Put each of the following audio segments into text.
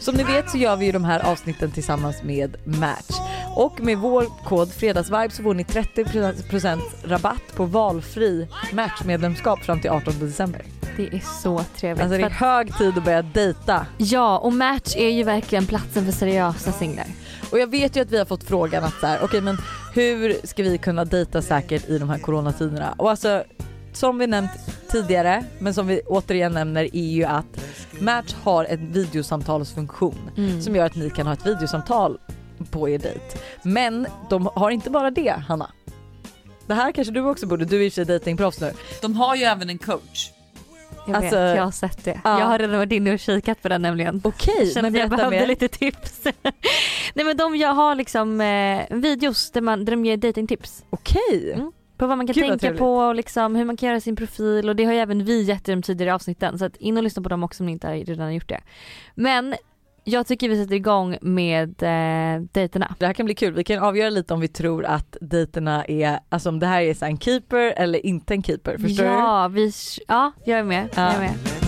Som ni vet så gör vi ju de här avsnitten tillsammans med Match. Och med vår kod fredagsvibe så får ni 30% rabatt på valfri Match-medlemskap fram till 18 december. Det är så trevligt. Alltså det är hög tid att börja dejta. Ja och Match är ju verkligen platsen för seriösa singlar. Och jag vet ju att vi har fått frågan att så här, okej okay, men hur ska vi kunna dejta säkert i de här coronatiderna? Och alltså som vi nämnt tidigare, men som vi återigen nämner är ju att Match har en videosamtalsfunktion mm. som gör att ni kan ha ett videosamtal på er dejt. Men de har inte bara det Hanna. Det här kanske du också borde, du är ju sig dejtingproffs nu. De har ju även en coach. Jag alltså, vet, jag har sett det. Ja. Jag har redan varit inne och kikat på den nämligen. Okej, okay, men jag behövde mer. lite tips. Nej men de jag har liksom eh, videos där, man, där de ger datingtips. Okej. Okay. Mm. På vad man kan Gud, tänka på och liksom hur man kan göra sin profil och det har ju även vi gett i de tidigare avsnitten så att in och lyssna på dem också om ni inte redan har gjort det. Men jag tycker vi sätter igång med eh, dejterna. Det här kan bli kul, vi kan avgöra lite om vi tror att dejterna är, alltså om det här är en keeper eller inte en keeper, förstår ja, du? Vi, ja, jag är med. Ja. Jag är med.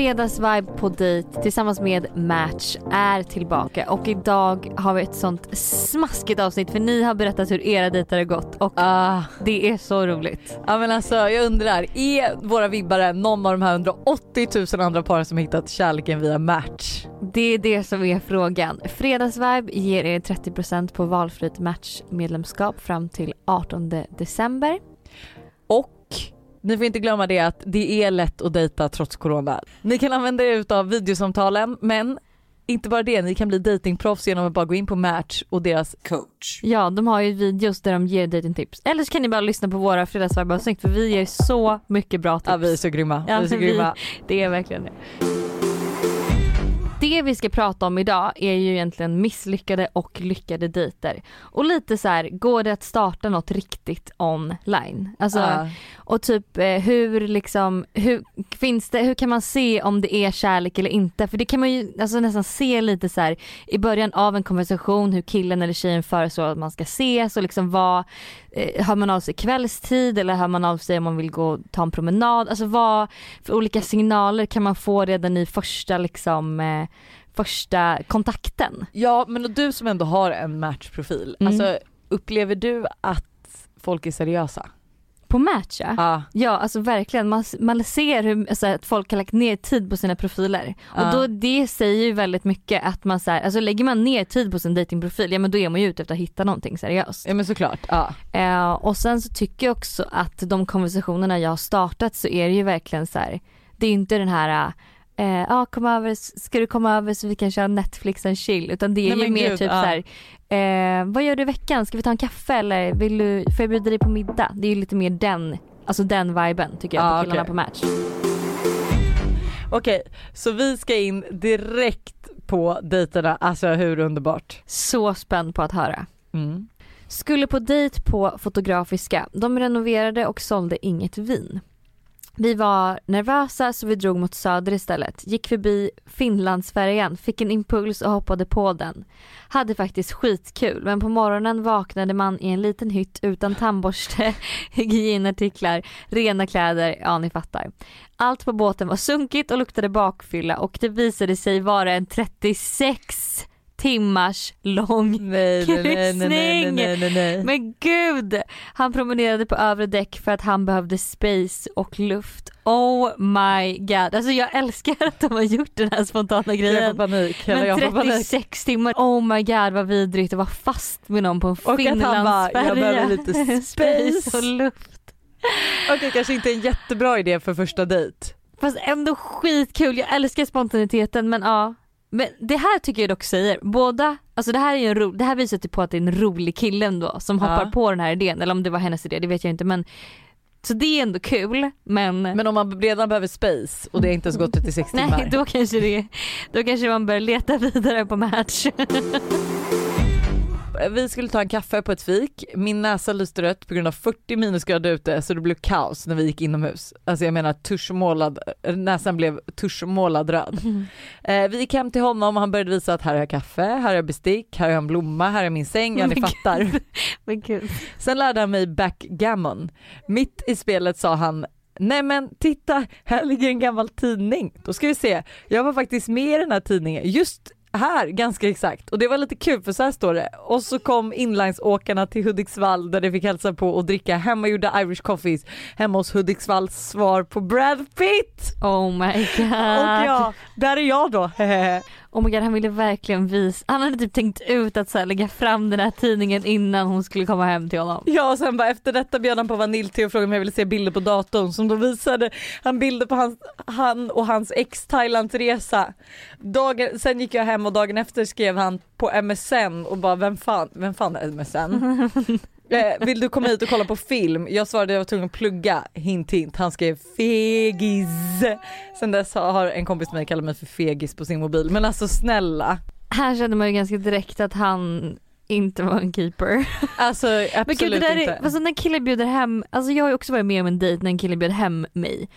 Fredagsvibe på dejt tillsammans med Match är tillbaka och idag har vi ett sånt smaskigt avsnitt för ni har berättat hur era dejter har gått och uh, det är så roligt. Ja men alltså jag undrar, är våra vibbare någon av de här 180 000 andra paren som hittat kärleken via Match? Det är det som är frågan. Fredagsvibe ger er 30% på valfritt Match-medlemskap fram till 18 december. Och ni får inte glömma det att det är lätt att dejta trots corona. Ni kan använda er utav videosamtalen men inte bara det, ni kan bli datingproffs genom att bara gå in på Match och deras coach. Ja, de har ju videos där de ger datingtips. Eller så kan ni bara lyssna på våra fredagsvarvavsnitt för vi ger så mycket bra tips. Ja, vi är så grymma. Ja, vi är så grymma. Vi, det är verkligen det. Det vi ska prata om idag är ju egentligen misslyckade och lyckade dejter. Och lite så här, går det att starta något riktigt online? Alltså, uh. och typ eh, hur liksom, hur, finns det, hur kan man se om det är kärlek eller inte? För det kan man ju alltså nästan se lite så här, i början av en konversation hur killen eller tjejen föreslår att man ska ses och liksom vad, eh, hör man av sig kvällstid eller hör man av sig om man vill gå och ta en promenad? Alltså vad för olika signaler kan man få redan i första liksom eh, första kontakten? Ja men du som ändå har en matchprofil, mm. alltså upplever du att folk är seriösa? På Match ja. Ah. Ja alltså verkligen, man, man ser hur, alltså, att folk har lagt ner tid på sina profiler. Ah. Och då, det säger ju väldigt mycket att man så här, alltså lägger man ner tid på sin datingprofil, ja men då är man ju ute efter att hitta någonting seriöst. Ja men såklart. Ah. Uh, och sen så tycker jag också att de konversationerna jag har startat så är det ju verkligen så här, det är inte den här eh, ah, kom över, ska du komma över så vi kan köra Netflix and chill utan det är Nej, ju mer gud, typ ja. så eh, vad gör du i veckan, ska vi ta en kaffe eller vill du, får jag bjuda dig på middag? Det är ju lite mer den, alltså den viben tycker jag ah, på killarna okay. på match. Okej, okay, så vi ska in direkt på dejterna, alltså hur underbart? Så spänd på att höra. Mm. Skulle på dejt på Fotografiska. De renoverade och sålde inget vin. Vi var nervösa så vi drog mot söder istället. Gick förbi Finlandsfärjan, fick en impuls och hoppade på den. Hade faktiskt skitkul men på morgonen vaknade man i en liten hytt utan tandborste, hygienartiklar, rena kläder, ja ni fattar. Allt på båten var sunkigt och luktade bakfylla och det visade sig vara en 36 timmars lång nej, kryssning. Nej, nej, Men gud! Han promenerade på övre däck för att han behövde space och luft. Oh my god. Alltså jag älskar att de har gjort den här spontana grejen. Jag får panik. Men jag 36 panik. timmar, oh my god vad vidrigt att vara fast med någon på en finlandsfärja. jag behöver lite space. och luft. Okej okay, kanske inte en jättebra idé för första dejt. Fast ändå skitkul, jag älskar spontaniteten men ja. Men det här tycker jag dock säger, båda, alltså det här är ju en ro, det här visar typ på att det är en rolig kille ändå som hoppar ja. på den här idén, eller om det var hennes idé, det vet jag inte men så det är ändå kul men Men om man redan behöver space och det är inte ens gått 36 timmar? Nej då kanske det, då kanske man börjar leta vidare på match vi skulle ta en kaffe på ett fik, min näsa lyste rött på grund av 40 minusgrader ute så det blev kaos när vi gick inomhus. Alltså jag menar tuschmålad, näsan blev tuschmålad röd. Mm. Eh, vi gick hem till honom och han började visa att här har jag kaffe, här har jag bestick, här har jag en blomma, här är min säng, ja ni Men fattar. Men gud. Sen lärde han mig backgammon. Mitt i spelet sa han Nej men titta, här ligger en gammal tidning. Då ska vi se, jag var faktiskt med i den här tidningen, just här ganska exakt och det var lite kul för så här står det och så kom inlinesåkarna till Hudiksvall där de fick hälsa på och dricka hemmagjorda Irish coffees hemma hos Hudiksvalls svar på Brad Pitt. Oh my god. Och ja, där är jag då. Oh my god han ville verkligen visa, han hade typ tänkt ut att så här, lägga fram den här tidningen innan hon skulle komma hem till honom. Ja och sen bara efter detta bjöd han på vaniljte och frågade om jag ville se bilder på datorn som då visade han bilder på hans, han och hans ex Thailandsresa. Dagen, sen gick jag hem och dagen efter skrev han på MSN och bara vem fan, vem fan är MSN? eh, vill du komma hit och kolla på film? Jag svarade jag var tvungen att plugga, hint hint. Han skrev fegis. Sen dess har en kompis med mig kallat mig för fegis på sin mobil. Men alltså snälla. Här kände man ju ganska direkt att han inte var en keeper. Alltså absolut Men gud det där inte. är, alltså när killen bjuder hem, alltså jag har ju också varit med om en dejt när en kille bjöd hem mig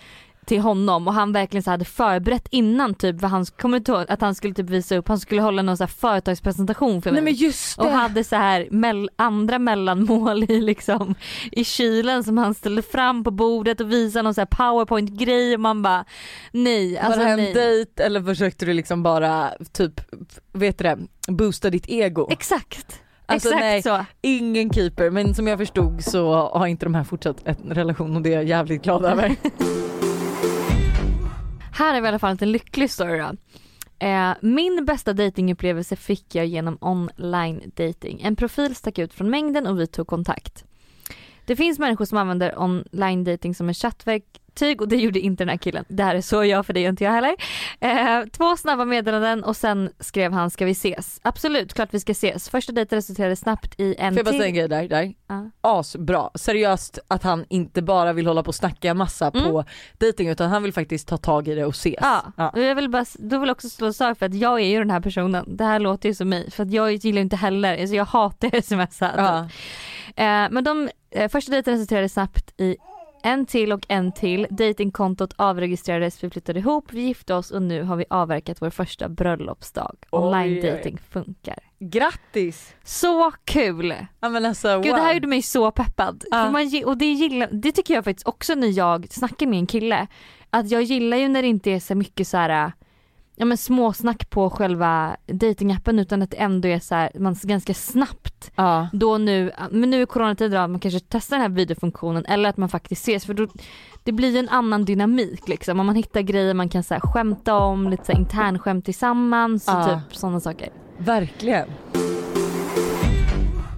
till honom och han verkligen så hade förberett innan typ vad han, kommer du ihåg att han skulle typ visa upp, han skulle hålla någon så här företagspresentation för mig. Nej men just det. och hade så här mell- andra mellanmål i liksom i kylen som han ställde fram på bordet och visade någon så här powerpoint grej och man bara nej alltså var det en nej. dejt eller försökte du liksom bara typ, vet du det, boosta ditt ego? Exakt. Alltså, Exakt nej. så. Ingen keeper men som jag förstod så har inte de här fortsatt en relation och det är jag jävligt glad över. Här är vi i alla fall en lycklig story då. Eh, min bästa datingupplevelse fick jag genom online dating. En profil stack ut från mängden och vi tog kontakt. Det finns människor som använder online dating som en ett chattverktyg och det gjorde inte den här killen. Det här är så jag för det gör inte jag heller. Eh, två snabba meddelanden och sen skrev han ska vi ses? Absolut, klart vi ska ses. Första dejten resulterade snabbt i en Får jag bara till. säga en grej där? där? Ja. Asbra. Seriöst att han inte bara vill hålla på och snacka massa Mm. på dating utan han vill faktiskt ta tag i det och ses. Ja, och jag vill bara, då vill också slå sak för att jag är ju den här personen. Det här låter ju som mig för att jag gillar inte heller, alltså jag hatar smsar. Ja. Eh, men de eh, första dejten resulterade snabbt i en till och en till. Datingkontot avregistrerades, vi flyttade ihop, vi gifte oss och nu har vi avverkat vår första bröllopsdag. Online dating funkar. Grattis! Så kul! Ja men alltså Gud wow. det här gjorde mig så peppad. För man, och det, gillar, det tycker jag faktiskt också när jag snackar med en kille. Att jag gillar ju när det inte är så mycket så här. Ja men småsnack på själva datingappen utan att det ändå är så här, man ganska snabbt Ja. då nu, men nu i coronatider att man kanske testar den här videofunktionen eller att man faktiskt ses för då, det blir ju en annan dynamik liksom om man hittar grejer man kan så här, skämta om, lite så här, internskämt tillsammans och Ja. typ sådana saker. Verkligen.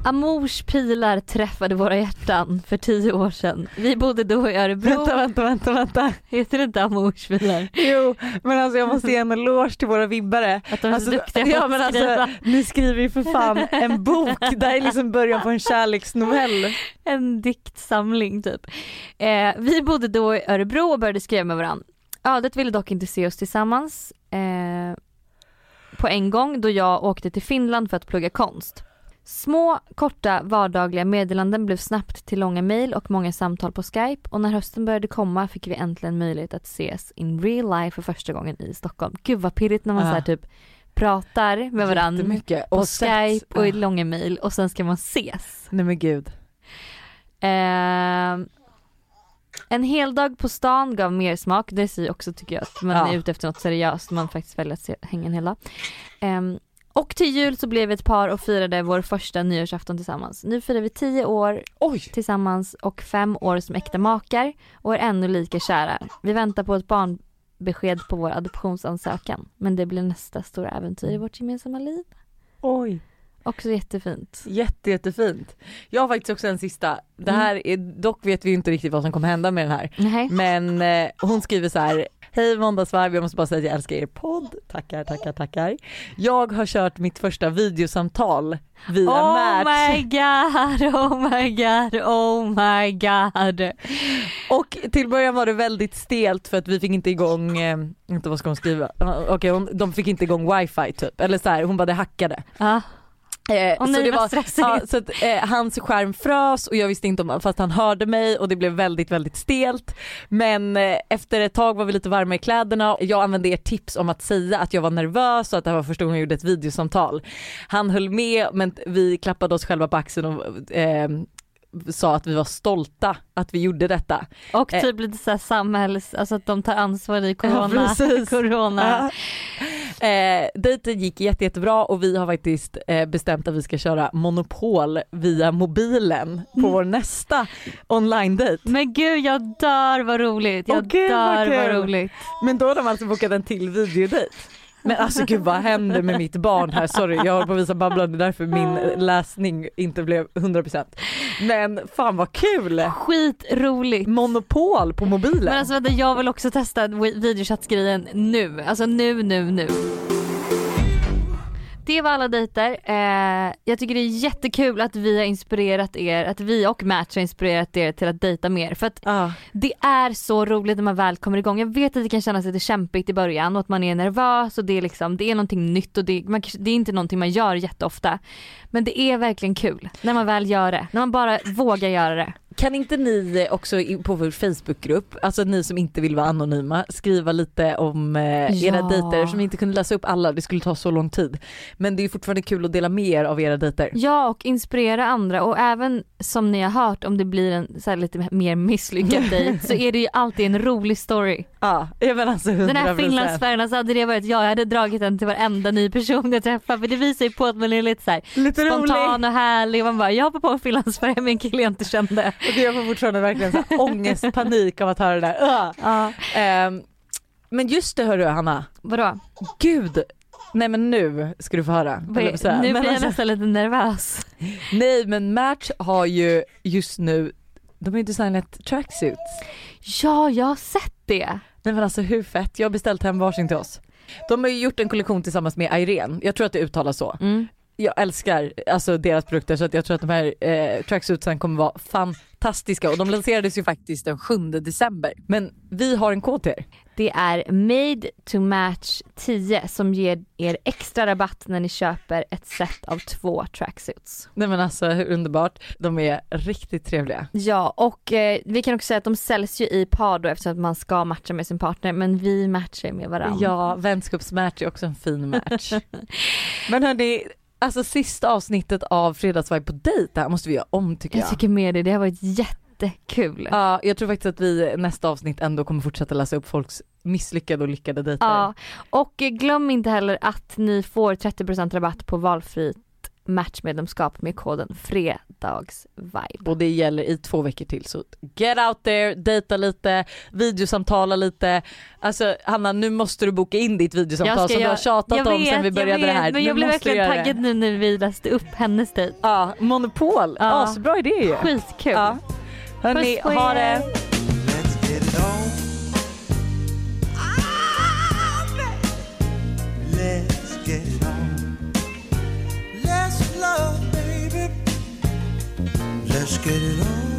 Amors pilar träffade våra hjärtan för tio år sedan. Vi bodde då i Örebro. Vänta, vänta, vänta, vänta. Heter det inte Amors pilar? Jo, men alltså jag måste ge en eloge till våra vibbare. Att de är Alltså, så duktiga på ja, att men skriva. alltså, ni skriver ju för fan en bok, det här är liksom början på en kärleksnovell. En diktsamling typ. Eh, vi bodde då i Örebro och började skriva med varandra. Ödet ville dock inte se oss tillsammans eh, på en gång då jag åkte till Finland för att plugga konst. Små, korta, vardagliga meddelanden blev snabbt till långa mejl och många samtal på Skype och när hösten började komma fick vi äntligen möjlighet att ses in real life för första gången i Stockholm. Gud vad pirrigt när man Ja. så här typ pratar med varandra på Och Skype och i Ja. långa mejl och sen ska man ses. Nej men gud. Eh, en hel dag på stan gav mer smak. Det säger också tycker jag att man Ja. är ute efter något seriöst. Man faktiskt väljer att se, hänga en hel dag. Ehm, och till jul så blev vi ett par och firade vår första nyårsafton tillsammans. Nu firar vi tio år Oj! tillsammans och fem år som äkta makar och är ännu lika kära. Vi väntar på ett barnbesked på vår adoptionsansökan. Men det blir nästa stora äventyr i vårt gemensamma liv. Oj. Också jättefint. Jätte, jättefint. Jag har faktiskt också en sista. Det här är, dock vet vi inte riktigt vad som kommer hända med den här. Nej. Men eh, hon skriver så här. Hej måndagsvarv, jag måste bara säga att jag älskar er podd. Tackar, tackar, tackar. Jag har kört mitt första videosamtal via Oh Match. my god, oh my god, oh my god. Och till början var det väldigt stelt för att vi fick inte igång, eh, inte vad ska hon skriva, Ah, okej hon- de fick inte igång wifi typ. Eller så här, hon bara det hackade. Ja. Eh, och så det var, ja, så att, eh, hans skärm frös och jag visste inte om fast han hörde mig och det blev väldigt väldigt stelt. Men eh, efter ett tag var vi lite varma i kläderna. Jag använde ert tips om att säga att jag var nervös och att det här var första gången jag gjorde ett videosamtal. Han höll med men vi klappade oss själva på axeln och eh, sa att vi var stolta att vi gjorde detta. Och eh. typ lite såhär samhälls, alltså att de tar ansvar i corona. Ja, corona. Ja. Eh, dejten gick jätte, jättebra och vi har faktiskt eh, bestämt att vi ska köra Monopol via mobilen på mm. vår nästa online-dejt. Men gud jag dör vad roligt, jag oh, dör vad, vad roligt. Men då har de alltså bokat en till videodejt. Men alltså gud vad händer med mitt barn här? Sorry jag håller på att visa Babblan det är därför min läsning inte blev 100%. Men fan vad kul! Skitroligt! Monopol på mobilen. Men alltså vänta jag vill också testa videochatsgrejen nu. Alltså nu, nu, nu. Det var alla dejter. Eh, jag tycker det är jättekul att vi har inspirerat er, att vi och Match har inspirerat er till att dejta mer. För att ah. det är så roligt när man väl kommer igång. Jag vet att det kan kännas lite kämpigt i början och att man är nervös och det är liksom, det är någonting nytt och det, man, det är inte någonting man gör jätteofta. Men det är verkligen kul när man väl gör det, när man bara vågar göra det. Kan inte ni också på vår Facebookgrupp, alltså ni som inte vill vara anonyma, skriva lite om eh, era ja. dejter som inte kunde läsa upp alla, det skulle ta så lång tid. Men det är fortfarande kul att dela med er av era dejter. Ja och inspirera andra och även som ni har hört om det blir en så lite mer misslyckad dejt så är det ju alltid en rolig story. Ja, jag menar alltså 100%. Den här finlandsfärjan, alltså hade det varit jag, jag hade dragit den till varenda ny person jag träffar för det visar ju på att man är lite så här, lite spontan rolig. och härlig man bara jag hoppar på en finlandsfärja med en kille jag inte kände. Och jag får fortfarande verkligen så här ångest, panik av att höra det där. Uh. Ja. Um, men just det hörru Hanna. Vadå? Gud, Nej men nu ska du få höra. nu blir jag alltså, nästan lite nervös. Nej men Match har ju just nu, de har ju designat tracksuits. Ja jag har sett det. Nej men alltså hur fett, jag har beställt hem varsin till oss. De har ju gjort en kollektion tillsammans med Irene, jag tror att det uttalas så. Mm jag älskar alltså deras produkter så att jag tror att de här eh, tracksuitsen kommer vara fantastiska och de lanserades ju faktiskt den 7 december. Men vi har en kod till er. Det är made to match 10 som ger er extra rabatt när ni köper ett set av två tracksuits. Nej men alltså hur underbart, de är riktigt trevliga. Ja och eh, vi kan också säga att de säljs ju i par då eftersom att man ska matcha med sin partner men vi matchar med varandra. Ja vänskapsmatch är också en fin match. men hörni Alltså sista avsnittet av Fredagsvibe på dejt, det här måste vi göra om tycker jag. Jag tycker med det, det har varit jättekul. Ja, jag tror faktiskt att vi nästa avsnitt ändå kommer fortsätta läsa upp folks misslyckade och lyckade dejter. Ja, och glöm inte heller att ni får 30% rabatt på valfritt matchmedlemskap med koden fredagsvibe. Och det gäller i två veckor till så get out there, dejta lite, videosamtala lite. Alltså Hanna nu måste du boka in ditt videosamtal som du har tjatat vet, om sen vi började vet, det här. Men jag blev verkligen taggad nu när vi läste upp hennes dejt. Ja, Monopol, ja. Asbra idé ju. Skitkul. Ja. Hörni, ha det. Er. Let's get it on.